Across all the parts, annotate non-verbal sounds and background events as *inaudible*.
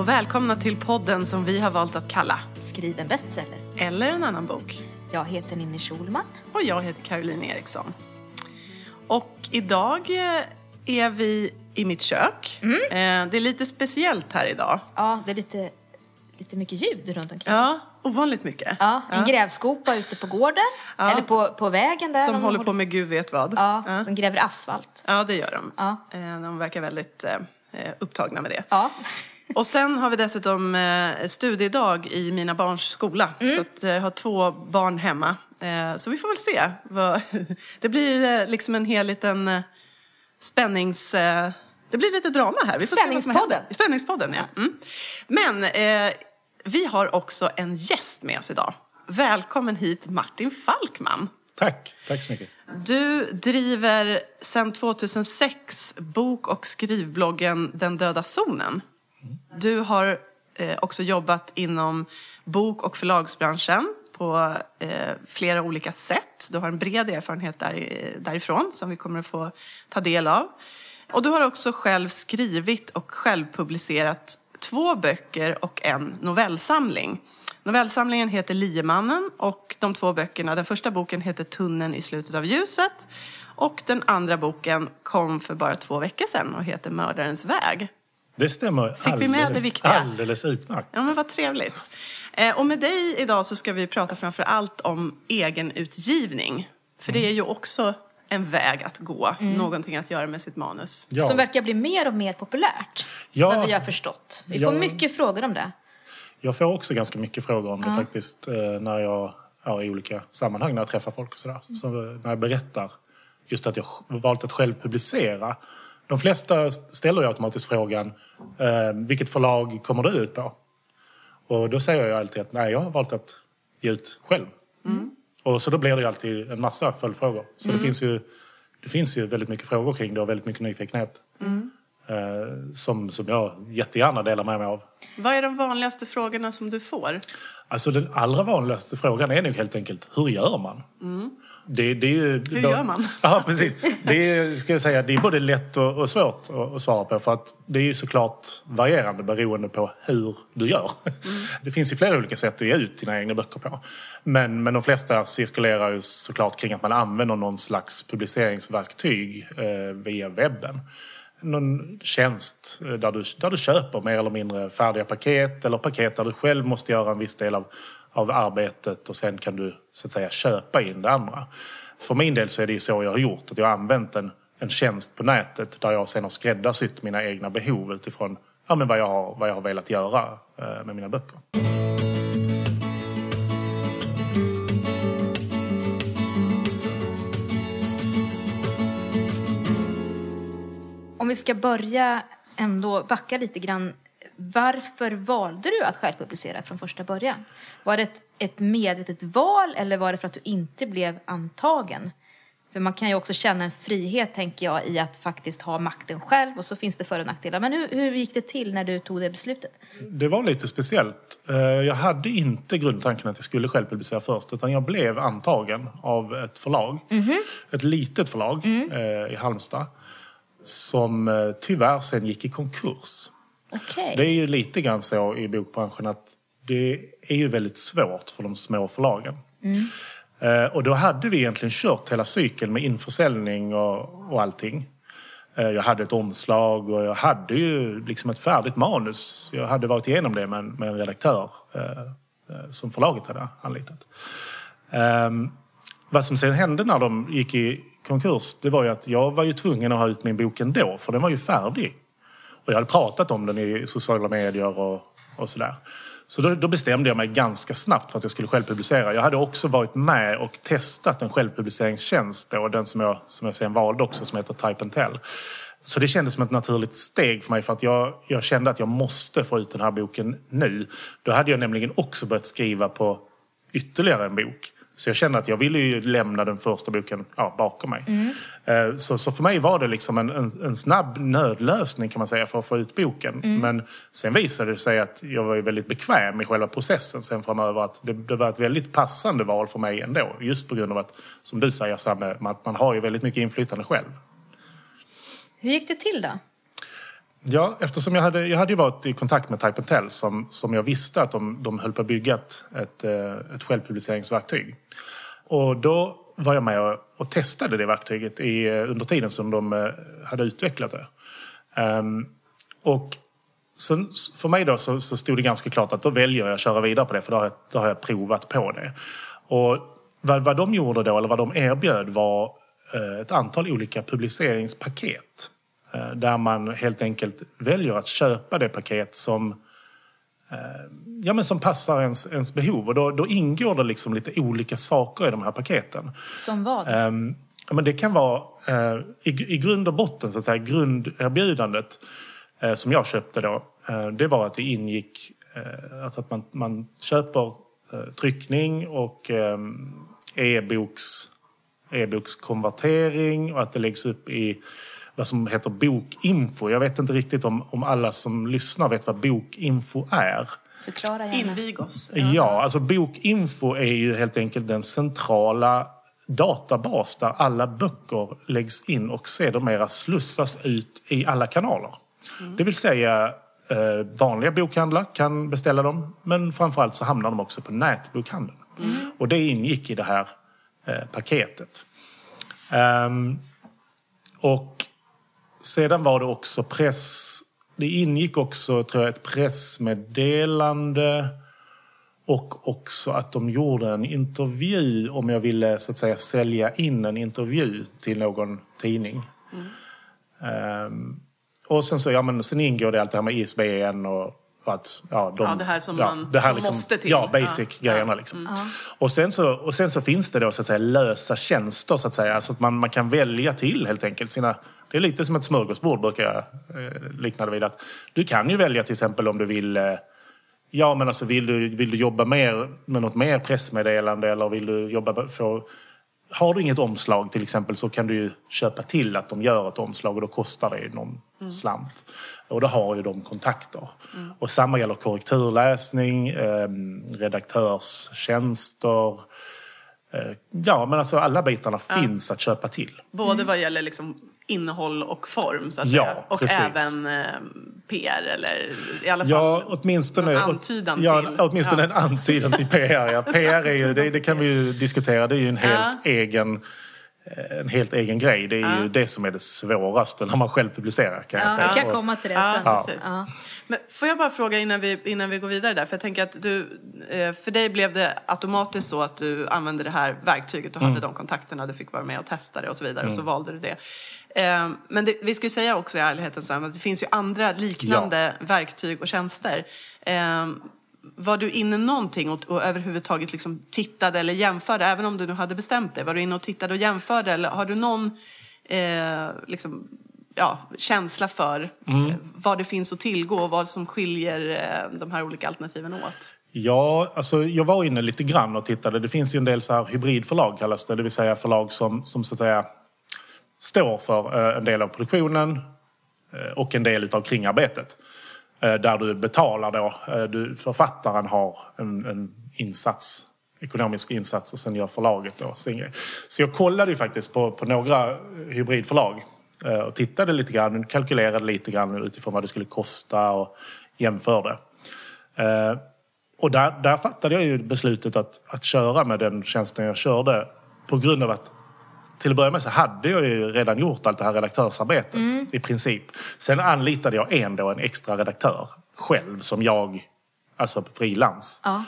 Och välkomna till podden som vi har valt att kalla Skriv en bestseller. Eller en annan bok. Jag heter Ninni Schulman. Och jag heter Caroline Eriksson. Och idag eh, är vi i mitt kök. Mm. Eh, Det är lite speciellt här idag. Ja, det är lite, lite mycket ljud runt omkring Ja, oss. ovanligt mycket. Ja, en grävskopa ute på gården. Ja. Eller på, på vägen där. Som De håller på med gud vet vad. Ja, ja. de gräver asfalt. Ja, det gör de. Ja. Eh, De verkar väldigt upptagna med det. Ja. Och sen har vi dessutom eh, studiedag i mina barns skola. Mm. Så att, eh, jag har två barn hemma. Eh, så vi får väl se. Vad, *laughs* det blir eh, liksom en hel liten eh, spännings... Eh, det blir lite drama här. Vi får se som händer. Spänningspodden. Spänningspodden, ja. Mm. Men eh, vi har också en gäst med oss idag. Välkommen hit Martin Falkman. Tack, tack så mycket. Du driver sedan 2006 bok och skrivbloggen Den döda zonen. Du har eh, också jobbat inom bok och förlagsbranschen på eh, flera olika sätt. Du har en bred erfarenhet där, därifrån som vi kommer att få ta del av. Och du har också själv skrivit och självpublicerat två böcker och en novellsamling. Novellsamlingen heter Liemannen och de två böckerna, den första boken heter Tunneln i slutet av ljuset och den andra boken kom för bara två veckor sedan och heter Mördarens väg. Det stämmer Fick vi med det viktiga? alldeles utmärkt. Ja, men vad trevligt. Eh, och med dig idag så ska vi prata framför allt om egenutgivning. För det är ju också en väg att gå, någonting att göra med sitt manus. Ja. Som verkar bli mer och mer populärt. Ja. Vad vi har förstått. Vi får Ja. mycket frågor om det. Jag får också ganska mycket frågor om det faktiskt eh, när jag är i olika sammanhang, när jag träffar folk och sådär. Så när jag berättar just att jag valt att själv publicera. De flesta ställer ju automatiskt frågan, eh, vilket förlag kommer du ut på? Och då säger jag alltid att nej, jag har valt att ge ut själv. Och så då blir det ju alltid en massa följdfrågor. Så det, finns ju, det finns ju väldigt mycket frågor kring det och väldigt mycket nyfikenhet. Eh, som, som jag jättegärna delar med mig av. Vad är de vanligaste frågorna som du får? Alltså den allra vanligaste frågan är nog helt enkelt, hur gör man? Det, det är Mm. Hur gör man? *laughs* Ja, precis. Det är, ska jag säga, det är både lätt och, och svårt att, att svara på. För att det är ju såklart varierande beroende på hur du gör. Mm. *laughs* Det finns ju flera olika sätt att ge ut dina egna böcker på. Men, men de flesta cirkulerar ju såklart kring att man använder någon slags publiceringsverktyg eh, via webben någon tjänst eh, där du, där du köper mer eller mindre färdiga paket eller paket där du själv måste göra en viss del av, av arbetet och sen kan du så att säga köpa in det andra. För min del så är det ju så jag har gjort, att jag har använt en, en tjänst på nätet där jag sen har skräddarsytt mina egna behov utifrån ja, men vad, jag har, vad jag har velat göra eh, med mina böcker. Vi ska börja ändå backa lite grann. Varför valde du att självpublicera från första början? Var det ett, ett medvetet val eller var det för att du inte blev antagen? För man kan ju också känna en frihet, tänker jag, i att faktiskt ha makten själv och så finns det för och nackdelar. Men hur, hur gick det till när du tog det beslutet? Det var lite speciellt. Eh, Jag hade inte grundtanken att jag skulle själv publicera först utan jag blev antagen av ett förlag. Ett litet förlag eh, i Halmstad. Som eh, tyvärr sen gick i konkurs. Okej. Det är ju lite grann så i bokbranschen att det är ju väldigt svårt för de små förlagen. Eh, Och då hade vi egentligen kört hela cykeln med införsäljning och, och allting. Eh, Jag hade ett omslag och jag hade ju liksom ett färdigt manus. Jag hade varit igenom det med en, med en redaktör eh, eh, som förlaget hade anlitat. Ehm, vad som sen hände när de gick i konkurs, det var ju att jag var ju tvungen att ha ut min bok ändå, för den var ju färdig. Och jag hade pratat om den i sociala medier och, och sådär. Så då, då bestämde jag mig ganska snabbt för att jag skulle självpublicera. Jag hade också varit med och testat en självpubliceringstjänst då, den som jag, som jag sen valde också, som heter Type and Tell. Så det kändes som ett naturligt steg för mig för att jag, jag kände att jag måste få ut den här boken nu. Då hade jag nämligen också börjat skriva på ytterligare en bok. Så jag kände att jag ville ju lämna den första boken ja, bakom mig. Eh, Så, så för mig var det liksom en, en, en snabb nödlösning kan man säga för att få ut boken. Men sen visade det sig att jag var väldigt bekväm i själva processen sen framöver. Att det, det var ett väldigt passande val för mig ändå. Just på grund av att, som du säger Samme, man, man har ju väldigt mycket inflytande själv. Hur gick det till då? Ja, eftersom jag hade, jag hade ju varit i kontakt med Type Tell som, som jag visste att de, de höll på att bygga ett, ett, eh, ett självpubliceringsverktyg. Och då var jag med och, och testade det verktyget i, eh, under tiden som de eh, hade utvecklat det. Um, och sen, för mig då så, så stod det ganska klart att då väljer jag att köra vidare på det för då har jag, då har jag provat på det. Och vad, vad de gjorde då, eller vad de erbjöd var ett antal olika publiceringspaket. Eh, där man helt enkelt väljer att köpa det paket som, eh, ja, men som passar ens, ens behov. Och då, då ingår det liksom lite olika saker i de här paketen. Som vad? Um, men det kan vara uh, i, i grund och botten, så att säga, grunderbjudandet uh, som jag köpte då. Uh, det var att det ingick, alltså att man, man köper tryckning och um, e-boks, e-bokskonvertering och att det läggs upp i vad som heter bokinfo. Jag vet inte riktigt om, om alla som lyssnar vet vad bokinfo är. Förklara gärna. Invig oss. Ja, alltså bokinfo är ju helt enkelt den centrala databas där alla böcker läggs in och sedermera slussas ut i alla kanaler. Mm. Det vill säga eh, vanliga bokhandlar kan beställa dem men framförallt så hamnar de också på nätbokhandeln. Mm. Och det ingick i det här eh, paketet. Um, och sedan var det också press... Det ingick också tror jag, ett pressmeddelande och också att de gjorde en intervju om jag ville så att säga sälja in en intervju till någon tidning. Mm. Um, och sen så, ja men sen ingår det allt det här med ISBN och att, ja, de, ja, det här som ja, man här som liksom, måste till. Ja, basic-grejerna. Ja. Liksom. Mm. Och, sen så, och sen så finns det då så att säga lösa tjänster så att säga. Alltså att man, man kan välja till helt enkelt sina... Det är lite som ett smörgåsbord brukar jag eh, likna det vid. Att du kan ju välja till exempel om du vill eh, Ja men alltså vill du, vill du jobba mer med något mer pressmeddelande eller vill du jobba för har du inget omslag till exempel så kan du ju köpa till att de gör ett omslag och då kostar det någon mm. slant. Och då har ju de kontakter. Mm. Och samma gäller korrekturläsning, eh, redaktörstjänster. Eh, ja, men alltså alla bitarna ja. finns att köpa till. Både vad gäller liksom innehåll och form så att ja, säga. Och precis. även eh, PR eller i alla fall ja, åtminstone, en antydan ja, till. Åtminstone ja. en antydan till PR. Ja. PR är ju, det, det, kan vi ju diskutera, det är ju en helt ja. egen en helt egen grej. Det är ja. ju det som är det svåraste när man själv publicerar kan jag säga. Vi kan komma till det sen. Ja, ja. Men får jag bara fråga innan vi, innan vi går vidare där, för jag tänker att du, eh, för dig blev det automatiskt så att du använde det här verktyget och mm. hade de kontakterna, du fick vara med och testa det och så vidare mm. och så mm. valde du det. Eh, men det, vi ska ju säga också i ärlighetens namn att det finns ju andra liknande verktyg och tjänster. Var du inne någonting och, och överhuvudtaget liksom tittade eller jämförde, även om du nu hade bestämt dig? Var du inne och tittade och jämförde eller har du någon eh, liksom, ja, känsla för mm. eh, vad det finns att tillgå och vad som skiljer eh, de här olika alternativen åt? Ja, alltså jag var inne lite grann och tittade. Det finns ju en del så här hybridförlag kallas det, det vill säga förlag som, som så att säga står för eh, en del av produktionen och en del av kringarbetet. Eh, där du betalar då, eh, du, författaren har en, en insats, ekonomisk insats och sen gör förlaget då sin grej. Så jag kollade ju faktiskt på, på några hybridförlag eh, och tittade lite grann, kalkylerade lite grann utifrån vad det skulle kosta och jämförde. Och där, där fattade jag ju beslutet att, att köra med den tjänsten jag körde på grund av att till att börja med så hade jag ju redan gjort allt det här redaktörsarbetet mm. i princip. Sen anlitade jag en, då, en extra redaktör själv som jag, alltså frilans. Ja.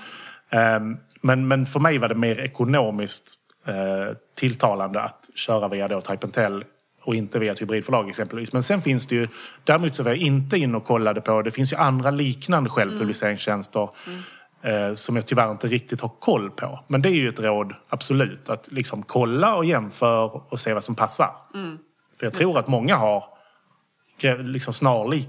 Um, men, men för mig var det mer ekonomiskt uh, tilltalande att köra via då Type Tell och inte via ett hybridförlag exempelvis. Men sen finns det ju, däremot så var jag inte in och kollade på, det finns ju andra liknande självpubliceringstjänster. Mm. Mm eh, som jag tyvärr inte riktigt har koll på. Men det är ju ett råd, absolut. Att liksom kolla och jämför och se vad som passar. Mm. För jag tror att många har liksom snarlik,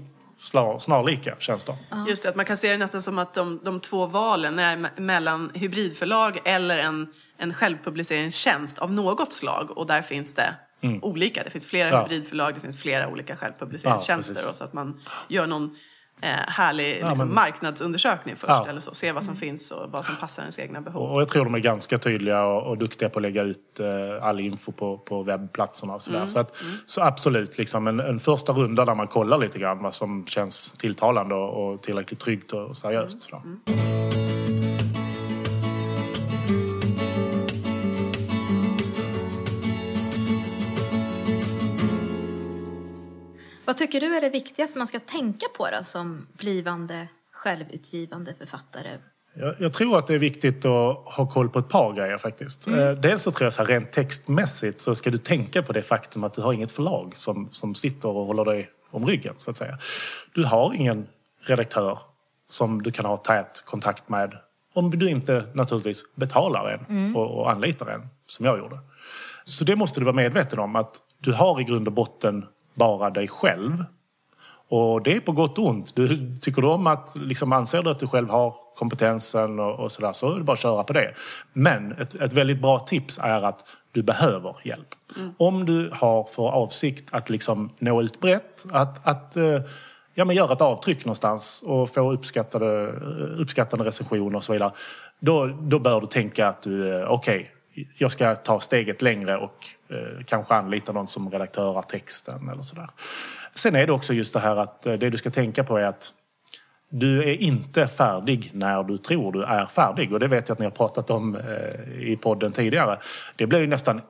snarlika tjänster. Just det, att man kan se det nästan som att de, de två valen är mellan hybridförlag eller en, en självpubliceringstjänst av något slag. Och där finns det mm. olika. Det finns flera ja. hybridförlag, det finns flera olika självpubliceringstjänster. Ja, och så att man gör någon eh, härlig liksom, men- marknadsundersökning först. Ja. Eller så. Se vad som finns och vad som passar ens egna behov. Och jag tror de är ganska tydliga och, och duktiga på att lägga ut eh, all info på, på webbplatserna och sådär. Så, att, så absolut, liksom en, en första runda där man kollar lite grann vad som känns tilltalande och, och tillräckligt tryggt och seriöst. sådär. Vad tycker du är det viktigaste man ska tänka på då, som blivande självutgivande författare? Jag, jag tror att det är viktigt att ha koll på ett par grejer faktiskt. Eh, Dels så tror jag så här, rent textmässigt så ska du tänka på det faktum att du har inget förlag som, som sitter och håller dig om ryggen så att säga. Du har ingen redaktör som du kan ha tät kontakt med om du inte naturligtvis betalar en och, och anlitar en som jag gjorde. Så det måste du vara medveten om att du har i grund och botten bara dig själv och det är på gott och ont. Du, tycker du om att, liksom, anser du att du själv har kompetensen och, och sådär så är det bara att köra på det. Men ett, ett väldigt bra tips är att du behöver hjälp. Om du har för avsikt att liksom nå ut brett, att, att eh, ja, men göra ett avtryck någonstans och få uppskattade, uppskattande recensioner och så vidare. Då, då bör du tänka att du, eh, okej, jag ska ta steget längre och eh, kanske anlita någon som redaktörar texten eller sådär. Sen är det också just det här att eh, det du ska tänka på är att du är inte färdig när du tror du är färdig. Och det vet jag att ni har pratat om eh, i podden tidigare. Det blir ju nästan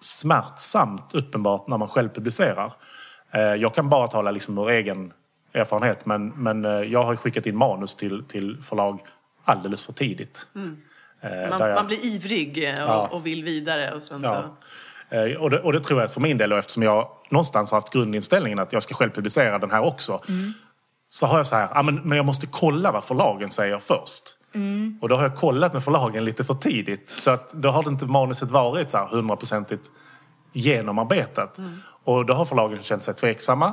smärtsamt uppenbart när man själv publicerar. Eh, jag kan bara tala liksom ur egen erfarenhet men, men eh, jag har skickat in manus till, till förlag alldeles för tidigt. Mm. Man, där jag- man blir ivrig eh, och, Ja. och vill vidare. Och sen Ja. så, Eh, Och det, och det tror jag att för min del, och eftersom jag någonstans har haft grundinställningen att jag ska själv publicera den här också. Så har jag så här, ah, men, men jag måste kolla vad förlagen säger först. Och då har jag kollat med förlagen lite för tidigt. Så att då har det inte manuset varit så här hundraprocentigt genomarbetat. Och då har förlagen känt sig tveksamma.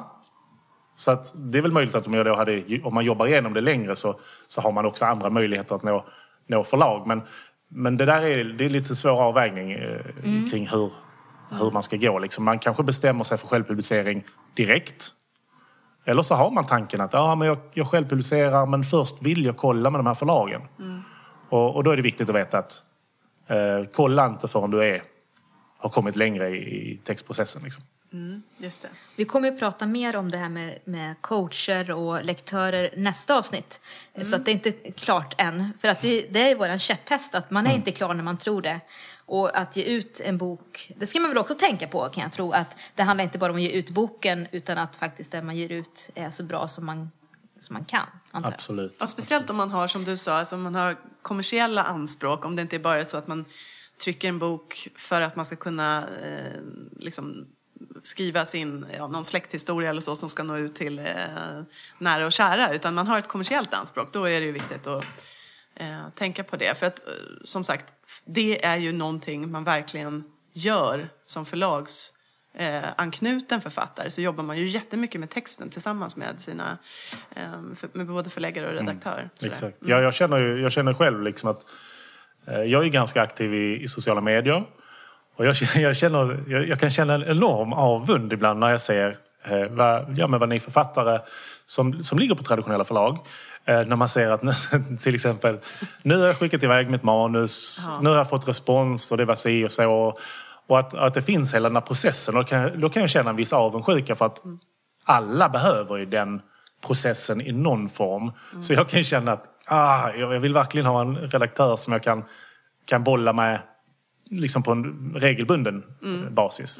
Så att det är väl möjligt att om, jag då hade, om man jobbar igenom det längre så, så har man också andra möjligheter att nå, nå förlag. Men, men det där är, det är lite svår avvägning eh, kring hur, hur man ska gå. Liksom. Man kanske bestämmer sig för självpublicering direkt. Eller så har man tanken att ja, men jag, jag självpublicerar men först vill jag kolla med de här förlagen. Och, och då är det viktigt att veta att eh, kolla inte förrän du är, har kommit längre i, i textprocessen. Liksom. Just det. Vi kommer ju prata mer om det här med, med coacher och lektörer nästa avsnitt. Så att det är inte klart än. För att vi, det är vår käpphäst att man är inte klar när man tror det. Och att ge ut en bok, det ska man väl också tänka på kan jag tro. Att det handlar inte bara om att ge ut boken utan att faktiskt det man ger ut är så bra som man, som man kan. Absolut. Och speciellt om man har, som du sa, alltså om man har kommersiella anspråk. Om det inte bara är så att man trycker en bok för att man ska kunna eh, liksom, skriva sin, ja, någon släkthistoria eller så som ska nå ut till eh, nära och kära. Utan man har ett kommersiellt anspråk. Då är det ju viktigt att eh, tänka på det. För att, eh, som sagt, det är ju någonting man verkligen gör som förlags eh, anknuten författare så jobbar man ju jättemycket med texten tillsammans med sina eh, med både förläggare och redaktör. Sådär. Exakt. Ja, jag, känner ju, jag känner själv liksom att eh, jag är ganska aktiv i, i sociala medier. Och jag, *laughs* jag, känner, jag, jag kan känna en enorm avund ibland när jag ser eh, vad, ja, men vad ni författare som, som ligger på traditionella förlag eh, när man ser att *laughs* till exempel nu har jag skickat iväg mitt manus, Ja. nu har jag fått respons och det var si och så. Och att, att det finns hela den här processen. Och då, kan, då kan jag känna en viss avundsjuka för att alla behöver ju den processen i någon form. Så jag kan känna att ah, jag vill verkligen ha en redaktör som jag kan, kan bolla med liksom på en regelbunden basis.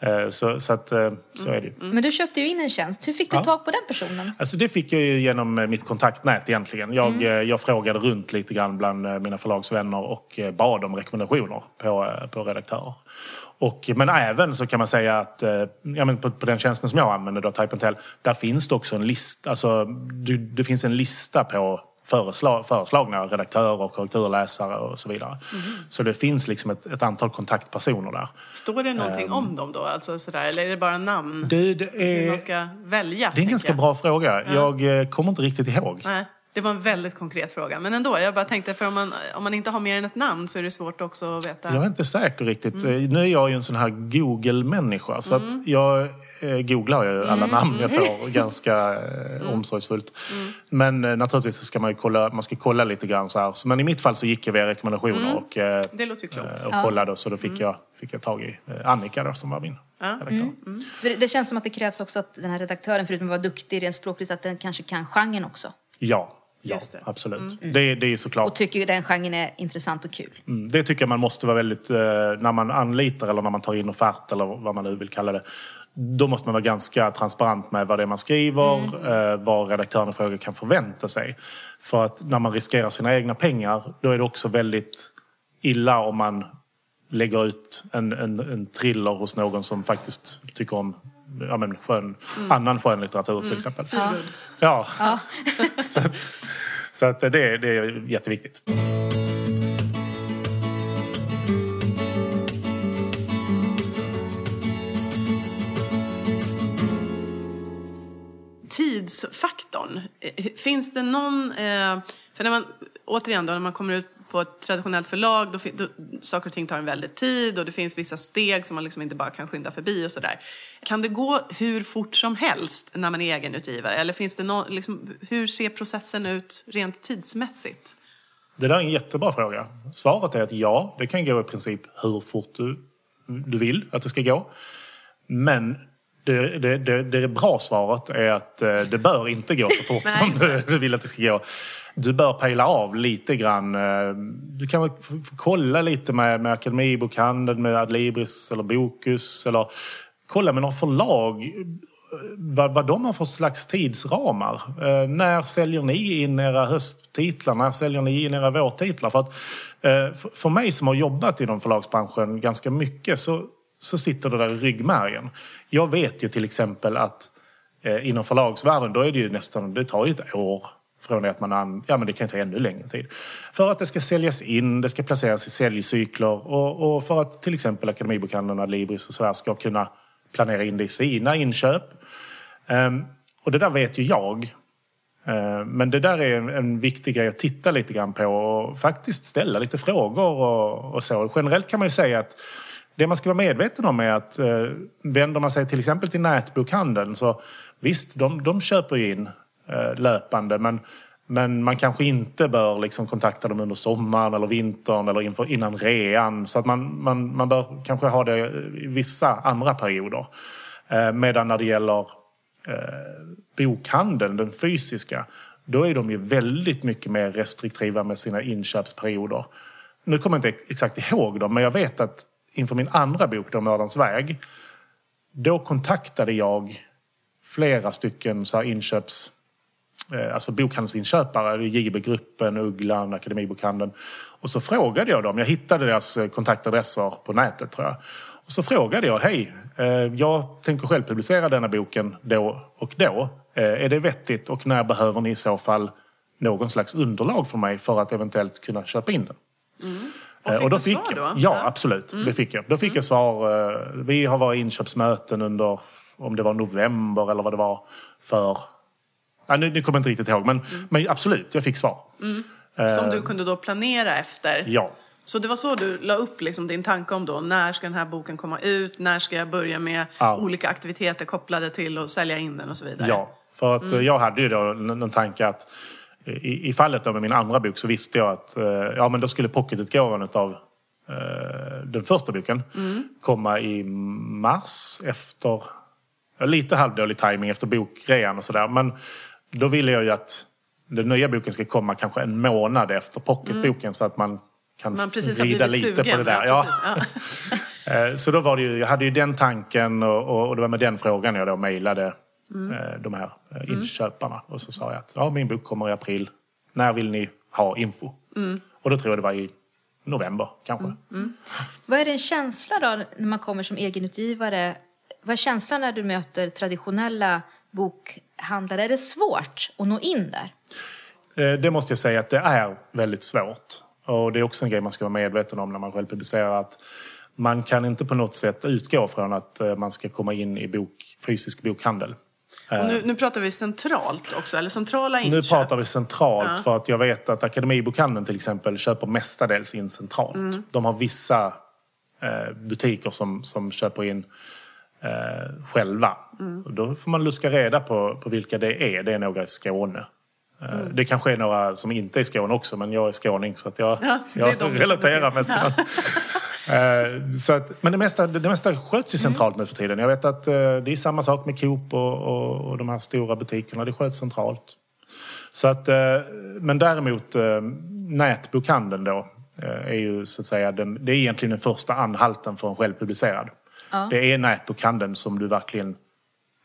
Eh, Så, så, att, eh, så är det ju. Men du köpte ju in en tjänst. Hur fick du Ja. tag på den personen? Alltså det fick jag ju genom eh, mitt kontaktnät egentligen. Jag, eh, jag frågade runt lite grann bland eh, mina förlagsvänner och eh, bad om rekommendationer på, eh, på redaktörer. Och, men även så kan man säga att eh, ja, men på, på den tjänsten som jag använder, då, Type Tell, där finns det också en lista. Alltså, du, det finns en lista på föresla, föreslagna redaktörer och korrekturläsare och så vidare. Så det finns liksom ett, ett antal kontaktpersoner där. Står det någonting om dem då? Alltså sådär, eller är det bara namn? Det, det Hur är, man ska välja? det är en ganska jag. bra fråga. Jag eh, kommer inte riktigt ihåg. Nej. Det var en väldigt konkret fråga. Men ändå, jag bara tänkte, för om man, om man inte har mer än ett namn så är det svårt också att veta. Jag är inte säker riktigt. Nu är jag ju en sån här Google-människa. Så att jag eh, googlar ju alla namn jag får ganska eh, omsorgsfullt. Men eh, naturligtvis ska man ju kolla, man ska kolla lite grann så här. Så, men i mitt fall så gick jag via rekommendationer och, eh, Det låter ju klokt. eh, och kollade. Så då fick, jag, fick jag tag i eh, Annika då, som var min redaktör. För det- det känns som att det krävs också att den här redaktören, förutom att vara duktig rent språkligt, att den kanske kan genren också. Ja, ja absolut. Det, det är såklart. Och tycker den genren är intressant och kul. Mm, Det tycker jag man måste vara väldigt, eh, när man anlitar eller när man tar in offert eller vad man nu vill kalla det. Då måste man vara ganska transparent med vad det är man skriver, eh, vad redaktören i fråga kan förvänta sig. För att när man riskerar sina egna pengar, då är det också väldigt illa om man lägger ut en, en, en thriller hos någon som faktiskt tycker om ja, men skön, annan skönlitteratur till exempel. Feelgood. Ja. *laughs* så att, så att det, det är jätteviktigt. Tidsfaktorn. Eh, Finns det någon... Eh, för när man, återigen då, när man kommer ut på ett traditionellt förlag, då, då saker och ting tar en väldigt tid och det finns vissa steg som man liksom inte bara kan skynda förbi och sådär. Kan det gå hur fort som helst när man är egenutgivare? Eller finns det någon, liksom, hur ser processen ut rent tidsmässigt? Det där är en jättebra fråga. Svaret är att ja, det kan gå i princip hur fort du, du vill att det ska gå. Men det, det, det, det bra svaret är att eh, det bör inte gå så fort *laughs* som du, du vill att det ska gå. Du bör pejla av lite grann. Eh, du kan väl kolla lite med, med Akademibokhandeln, med Adlibris eller Bokus. Eller kolla med några förlag eh, vad, vad de har för slags tidsramar. Eh, när säljer ni in era hösttitlar? När säljer ni in era vårtitlar? För, att, eh, för, för mig som har jobbat inom förlagsbranschen ganska mycket så, så sitter det där i ryggmärgen. Jag vet ju till exempel att eh, inom förlagsvärlden då är det ju nästan, det tar ju ett år från det att man ja men det kan ta ännu längre tid. För att det ska säljas in, det ska placeras i säljcykler och, och för att till exempel Akademibokhandlarna, Libris och så här ska kunna planera in det i sina inköp. Um, och det där vet ju jag. Ehm, men det där är en, en viktig grej att titta lite grann på och faktiskt ställa lite frågor och, och så. Generellt kan man ju säga att det man ska vara medveten om är att eh, vänder man sig till exempel till nätbokhandeln så visst, de, de köper ju in Eh, löpande men, men man kanske inte bör liksom kontakta dem under sommaren eller vintern eller inför, innan rean. Så att man, man, man bör kanske ha det i vissa andra perioder. Eh, medan när det gäller eh, bokhandeln, den fysiska, då är de ju väldigt mycket mer restriktiva med sina inköpsperioder. Nu kommer jag inte exakt ihåg dem, men jag vet att inför min andra bok, då Mördarens väg, då kontaktade jag flera stycken så här inköps... Eh, alltså bokhandelsinköpare, JB-gruppen, Ugglan, Akademibokhandeln. Och så frågade jag dem, jag hittade deras eh, kontaktadresser på nätet tror jag. Och så frågade jag, hej, eh, jag tänker själv publicera denna boken då och då. Är det vettigt och när behöver ni i så fall någon slags underlag för mig för att eventuellt kunna köpa in den? Och Eh, fick då du svar jag, då? Ja, absolut. Det fick jag. Då fick jag svar. Vi har varit inköpsmöten under, om det var november eller vad det var, för... Ja, nu, nu kommer jag inte riktigt ihåg, men, men absolut, jag fick svar. Som du kunde då planera efter? Ja. Så det var så du la upp liksom din tanke om då, när ska den här boken komma ut? När ska jag börja med Ja. olika aktiviteter kopplade till att sälja in den och så vidare? Ja, för att eh, jag hade ju då någon tanke att i, i fallet då med min andra bok så visste jag att eh, ja, men då skulle pocketutgåvan av den första boken komma i mars efter... Lite halvdålig timing efter bokrean och sådär. Men då ville jag ju att den nya boken ska komma kanske en månad efter pocketboken så att man kan Man precis vrida lite sugen. på det där. Ja, Ja. precis. Ja. *laughs* Eh, Så då var det ju, jag hade ju den tanken och, och, det var med den frågan jag då mejlade Mm. eh, de här eh, inköparna. Och så sa jag att ja, min bok kommer i april. När vill ni ha info? Mm. Och då tror jag det var i november kanske. Vad är din känsla då när man kommer som egenutgivare? Vad är känslan när du möter traditionella bokhandlare? Är det svårt att nå in där? Eh, Det måste jag säga att det är väldigt svårt. Och det är också en grej man ska vara medveten om när man själv publicerar. Att man kan inte på något sätt utgå från att eh, man ska komma in i bok, fysisk bokhandel. Och nu, nu pratar vi centralt också, eller centrala inköp. Nu pratar vi centralt Ja. för att jag vet att Akademibokhandeln till exempel köper mestadels in centralt. Mm. De har vissa eh, butiker som, som köper in eh, själva. Mm. Då får man luska reda på, på vilka det är. Det är några i Skåne. Eh, Mm. Det kanske är några som inte är i Skåne också men jag är skåning så att jag, Ja, jag relaterar mest Eh, så att, men det mesta, det mesta sköts ju centralt nu för tiden. Jag vet att eh, det är samma sak med Coop och, och, och de här stora butikerna. Det sköts centralt. Så att, men däremot nätbokhandeln då är ju så att säga den, det är egentligen den första anhalten för en självpublicerad. Det är nätbokhandeln som du verkligen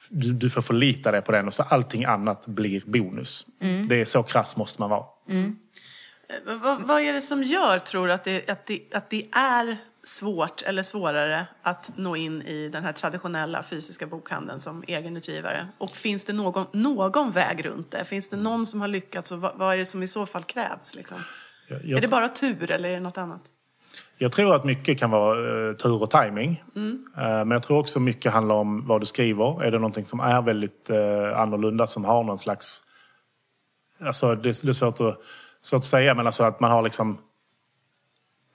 du, du får förlita dig på den och så allting annat blir bonus. Det är så krass måste man vara. Vad, vad är det som gör, tror du, att det, att, det, att det är svårt eller svårare att nå in i den här traditionella fysiska bokhandeln som egenutgivare? Och finns det någon, någon väg runt det? Finns det någon som har lyckats och vad, vad är det som i så fall krävs? Liksom? Jag, jag, Är det bara tur eller är det något annat? Jag tror att mycket kan vara eh, tur och timing. Eh, men jag tror också mycket handlar om vad du skriver. Är det någonting som är väldigt eh, annorlunda, som har någon slags... Alltså det, är- svårt att, svårt att säga, men alltså att man har liksom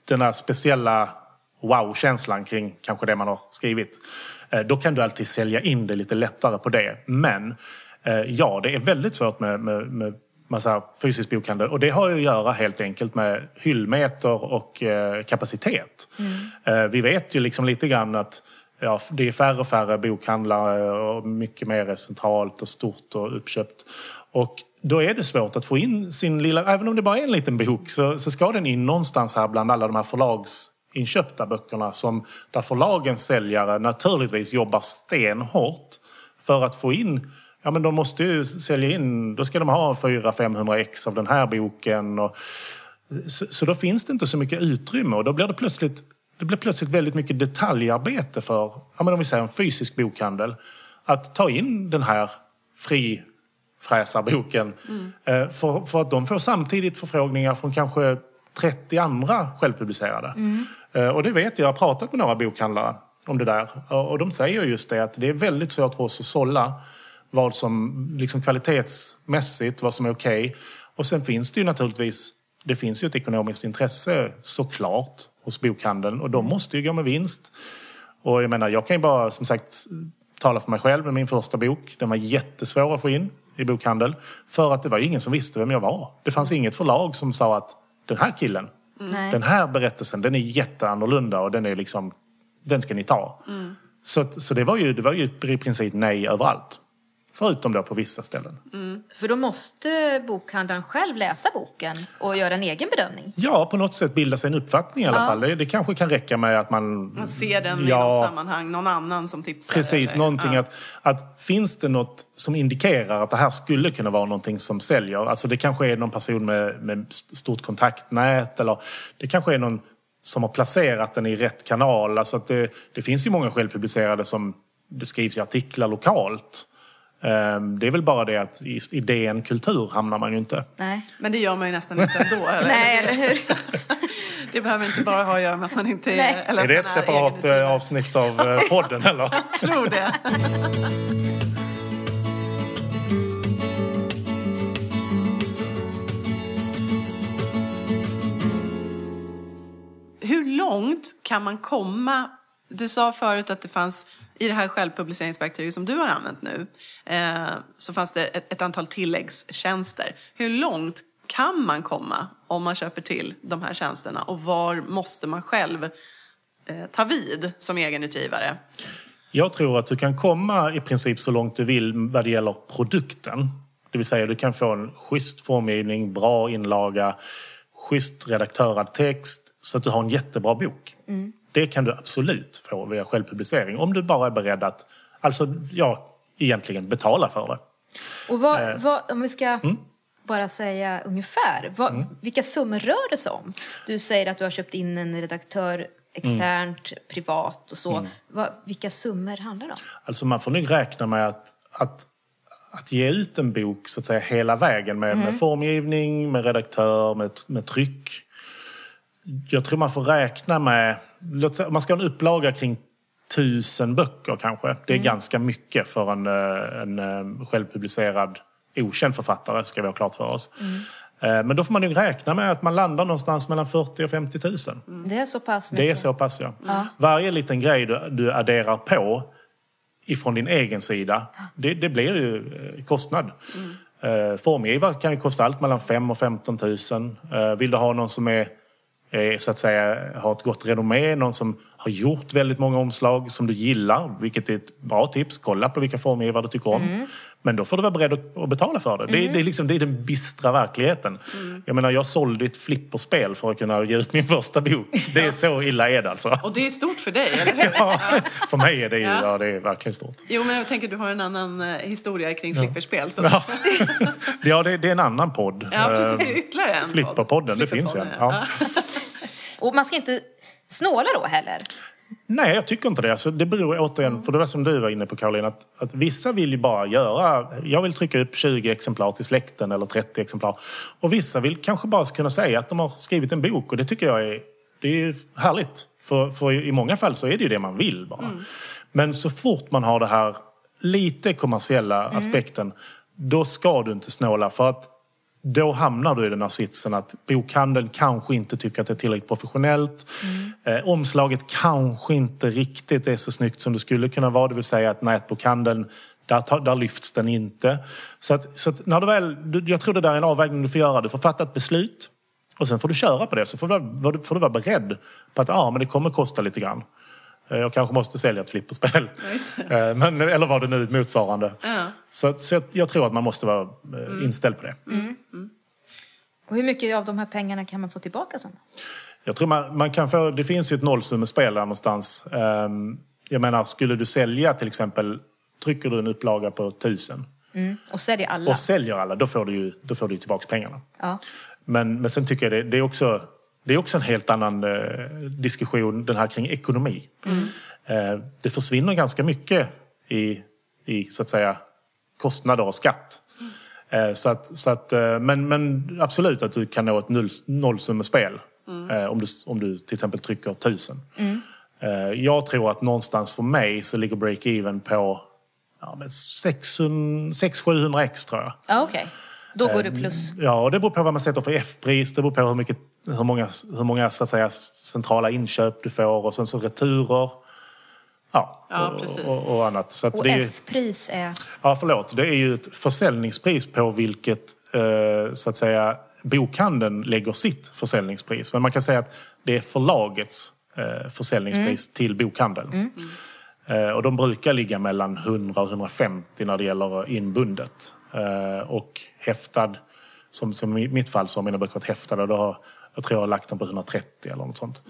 den där speciella wow-känslan kring kanske det man har skrivit. Då kan du alltid sälja in det lite lättare på det. Men ja, det är väldigt svårt med, med, med massa fysisk bokhandel. Och det har ju att göra helt enkelt med hyllmeter och eh, kapacitet. Eh, Vi vet ju liksom lite grann att ja, det är färre och färre bokhandlare och mycket mer är centralt och stort och uppköpt. Och då är det svårt att få in sin lilla, även om det bara är en liten bok, så, så ska den in någonstans här bland alla de här förlagsinköpta böckerna som där förlagens säljare naturligtvis jobbar stenhårt för att få in Ja men de måste ju sälja in, då ska de ha 400-500 ex av den här boken. Och, så, så då finns det inte så mycket utrymme och då blir det plötsligt, det blir plötsligt väldigt mycket detaljarbete för, ja men om vi säger en fysisk bokhandel, att ta in den här frifräsarboken. Eh, För, för att de får samtidigt förfrågningar från kanske 30 andra självpublicerade. Eh, Och det vet jag, jag har pratat med några bokhandlare om det där. Och och de säger just det att det är väldigt svårt för oss att sålla vad som liksom kvalitetsmässigt, vad som är okej. Och sen finns det ju naturligtvis, det finns ju ett ekonomiskt intresse såklart hos bokhandeln och de måste ju gå med vinst. Och jag menar, jag kan ju bara som sagt tala för mig själv med min första bok. Den var jättesvår att få in i bokhandel. För att det var ingen som visste vem jag var. Det fanns inget förlag som sa att den här killen, Nej. den här berättelsen, den är jätteannorlunda och den är liksom, den ska ni ta. Så, att- så det var ju, det var ju i princip nej överallt. Förutom då på vissa ställen. För då måste bokhandlaren själv läsa boken och göra en egen bedömning. Ja, på något sätt bilda sig en uppfattning i alla Ja. fall. Det, det kanske kan räcka med att man... Man ser den i Ja. något sammanhang, någon annan som tipsar. Precis, eller- någonting ja. att, att finns det något som indikerar att det här skulle kunna vara någonting som säljer. Alltså det kanske är någon person med, med st- stort kontaktnät eller det kanske är någon som har placerat den i rätt kanal. Alltså att det, det finns ju många självpublicerade som det skrivs i artiklar lokalt. Ehm, Det är väl bara det att i, i DN Kultur hamnar man ju inte. Nej. Men det gör man ju nästan inte ändå. *laughs* Eller? Nej, eller hur? *laughs* Det behöver inte bara ha att göra med att man inte är... Nej. Eller Är det ett separat eh, avsnitt av eh, *laughs* podden eller? Jag tror det. Hur långt kan man komma? Du sa förut att det fanns i det här självpubliceringsverktyget som du har använt nu eh, så fanns det ett, ett antal tilläggstjänster. Hur långt kan man komma om man köper till de här tjänsterna och var måste man själv eh, ta vid som egenutgivare? Jag tror att du kan komma i princip så långt du vill vad det gäller produkten. Det vill säga du kan få en schysst formgivning, bra inlaga, schysst redaktörad text så att du har en jättebra bok. Det kan du absolut få via självpublicering om du bara är beredd att, alltså ja, egentligen betala för det. Och vad, vad, om vi ska bara säga ungefär, vad, vilka summor rör det sig om? Du säger att du har köpt in en redaktör externt, privat och så. Vad, vilka summor handlar det om? Alltså man får nog räkna med att, att, att ge ut en bok så att säga hela vägen med, med formgivning, med redaktör, med, med tryck. Jag tror man får räkna med, säga, man ska ha en upplaga kring tusen böcker kanske. Det är ganska mycket för en, eh, en eh, självpublicerad okänd författare, ska vi ha klart för oss. Eh, Men då får man ju räkna med att man landar någonstans mellan 40 och 50 000. Det är så pass mycket. Det är så pass ja. Varje liten grej du, du adderar på ifrån din egen sida, det, det blir ju kostnad. Mm. Formgivare kan ju kosta allt mellan 5 och 15 000. Eh, Vill du ha någon som är eh, så att säga har ett gott renommé, någon som har gjort väldigt många omslag som du gillar, vilket är ett bra tips. Kolla på vilka formgivare du tycker om. Men då får du vara beredd att, betala för det. Det, är- det, är liksom, det är den bistra verkligheten. Jag menar, jag sålde ett flipperspel för att kunna ge ut min första bok. *laughs* Det är så illa är det alltså. Och det är stort för dig, eller hur? *laughs* Ja, för mig är det ju Ja. ja. det är verkligen stort. Jo, men jag tänker du har en annan eh, historia kring flipperspel. Så... *laughs* Ja, ja det, det är en annan podd. Ja, precis. Eh, Det är ytterligare en podd. Flipperpodden, det finns ju en. Ja. Och man ska inte snåla då heller. Nej, jag tycker inte det. Alltså, det beror återigen, för det var som du var inne på Caroline, att, att vissa vill ju bara göra... Jag vill trycka upp 20 exemplar till släkten eller 30 exemplar. Och vissa vill kanske bara kunna säga att de har skrivit en bok och det tycker jag är, det är härligt. För, för i många fall så är det ju det man vill bara. Men så fort man har det här lite kommersiella aspekten, då ska du inte snåla. För att då hamnar du i den här sitsen att bokhandeln kanske inte tycker att det är tillräckligt professionellt. Eh, omslaget kanske inte riktigt är så snyggt som det skulle kunna vara. Det vill säga att nätbokhandeln, där, tar- där lyfts den inte. Så, att, så att när du väl, jag tror det där är en avvägning du får göra. Du får fatta ett beslut och sen får du köra på det. Så får du, får du vara beredd på att ja, men det kommer kosta lite grann. Eh, Jag kanske måste sälja ett flipperspel. *laughs* Eh, Men, eller var det nu motsvarande. Ja. Så, så jag tror att man måste vara eh, inställd på det. Och hur mycket av de här pengarna kan man få tillbaka sen? Jag tror man, man kan få, det finns ju ett nollsummespel där någonstans. Ehm, Jag menar, skulle du sälja till exempel, trycker du en upplaga på tusen Och säljer alla? och säljer alla, då får du ju, då får du ju tillbaka pengarna. Ja. Men, men sen tycker jag det, det, är också, det är också en helt annan eh, diskussion, den här kring ekonomi. Eh, det försvinner ganska mycket i, i så att säga, kostnader och skatt. Eh, så att, så att, men, men absolut att du kan nå ett noll, nollsummespel eh, om, du, om du till exempel trycker tusen. Eh, jag tror att någonstans för mig så ligger break-even på ja, men 600-700 x tror jag. Ja, okej. Då går det plus. Ja, och det beror på vad man sätter för F-pris. Det beror på hur, mycket, hur många, hur många så att säga, centrala inköp du får och sen så returer. Ja, Ja, och, precis. och, och annat. Så att Och det är, ju- F-pris är... ja, förlåt. Det är ju ett försäljningspris på vilket eh, så att säga, bokhandeln lägger sitt försäljningspris. Men man kan säga att det är förlagets eh, försäljningspris till bokhandeln. Eh, och de brukar ligga mellan 100 och 150 när det gäller inbundet. Eh, och häftad, som, som i mitt fall så har mina böcker varit häftade, då har, jag tror jag har lagt dem på 130 eller något sånt.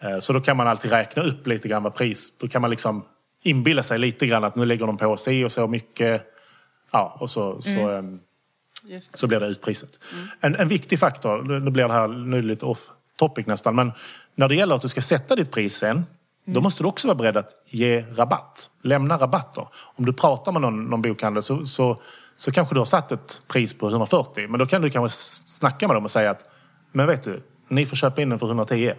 Eh, så då kan man alltid räkna upp lite grann vad pris, då kan man liksom inbilla sig lite grann att nu lägger de på si och så mycket. Ja, och så, så, ehm, det. så blir det utpriset. En, en viktig faktor, nu blir det här nu är det lite off topic nästan, men när det gäller att du ska sätta ditt pris sen, då måste du också vara beredd att ge rabatt. Lämna rabatter. Om du pratar med någon, någon bokhandel så, så, så kanske du har satt ett pris på 140, men då kan du kanske snacka med dem och säga att men vet du, ni får köpa in den för 110.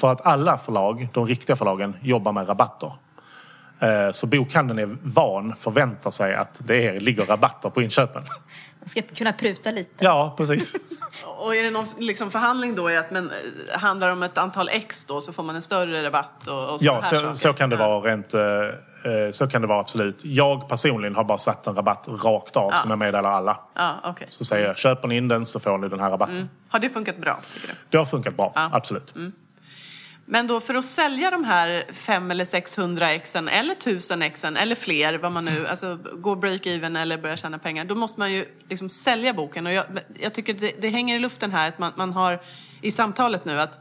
För att alla förlag, de riktiga förlagen, jobbar med rabatter. Eh, Så bokhandeln är van, förväntar sig att det är, ligger rabatter på inköpen. Man ska kunna pruta lite. Ja, precis. *laughs* Och är det någon liksom förhandling då i att men, eh, handlar det om ett antal X då så får man en större rabatt och, och Ja, så, saker? så kan det vara rent... eh, Så kan det vara absolut. Jag personligen har bara satt en rabatt rakt av som jag meddelar alla. Ja, okej. Så säger jag, köper ni in den så får ni den här rabatten. Har det funkat bra, tycker du? Det har funkat bra, Ja. absolut. Men då för att sälja de här 500 eller 600 exen eller 1000 exen eller fler, vad man nu, alltså gå break-even eller börja tjäna pengar, då måste man ju liksom sälja boken. Och jag, jag tycker det, det hänger i luften här att man, man har i samtalet nu att,